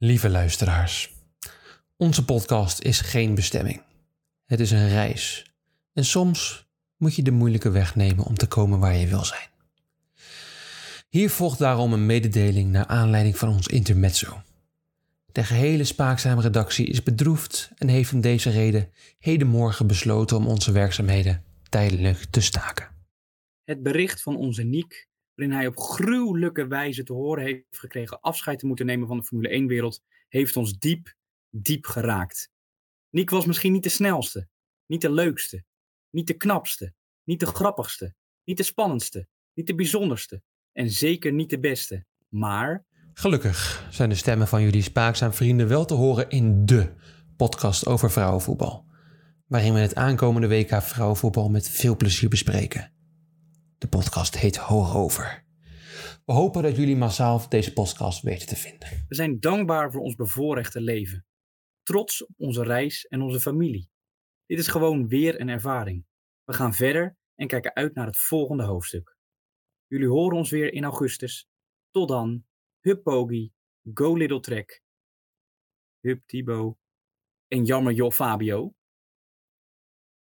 Lieve luisteraars, onze podcast is geen bestemming. Het is een reis. En soms moet je de moeilijke weg nemen om te komen waar je wil zijn. Hier volgt daarom een mededeling naar aanleiding van ons intermezzo. De gehele Spaakzame redactie is bedroefd en heeft om deze reden hedenmorgen besloten om onze werkzaamheden tijdelijk te staken. Het bericht van onze Niek, waarin hij op gruwelijke wijze te horen heeft gekregen afscheid te moeten nemen van de Formule 1-wereld, heeft ons diep, diep geraakt. Niek was misschien niet de snelste, niet de leukste, niet de knapste, niet de grappigste, niet de spannendste, niet de bijzonderste en zeker niet de beste. Maar Gelukkig zijn de stemmen van jullie spaakzaam vrienden wel te horen in de podcast over vrouwenvoetbal, waarin we het aankomende WK vrouwenvoetbal met veel plezier bespreken. De podcast heet Hoogover. We hopen dat jullie massaal deze podcast weten te vinden. we zijn dankbaar voor ons bevoorrechte leven. Trots op onze reis en onze familie. Dit is gewoon weer een ervaring. We gaan verder en kijken uit naar het volgende hoofdstuk. Jullie horen ons weer in augustus. Tot dan. Hup Pogi, Go Little Trek. Hup Thibaut. En jammer joh Fabio.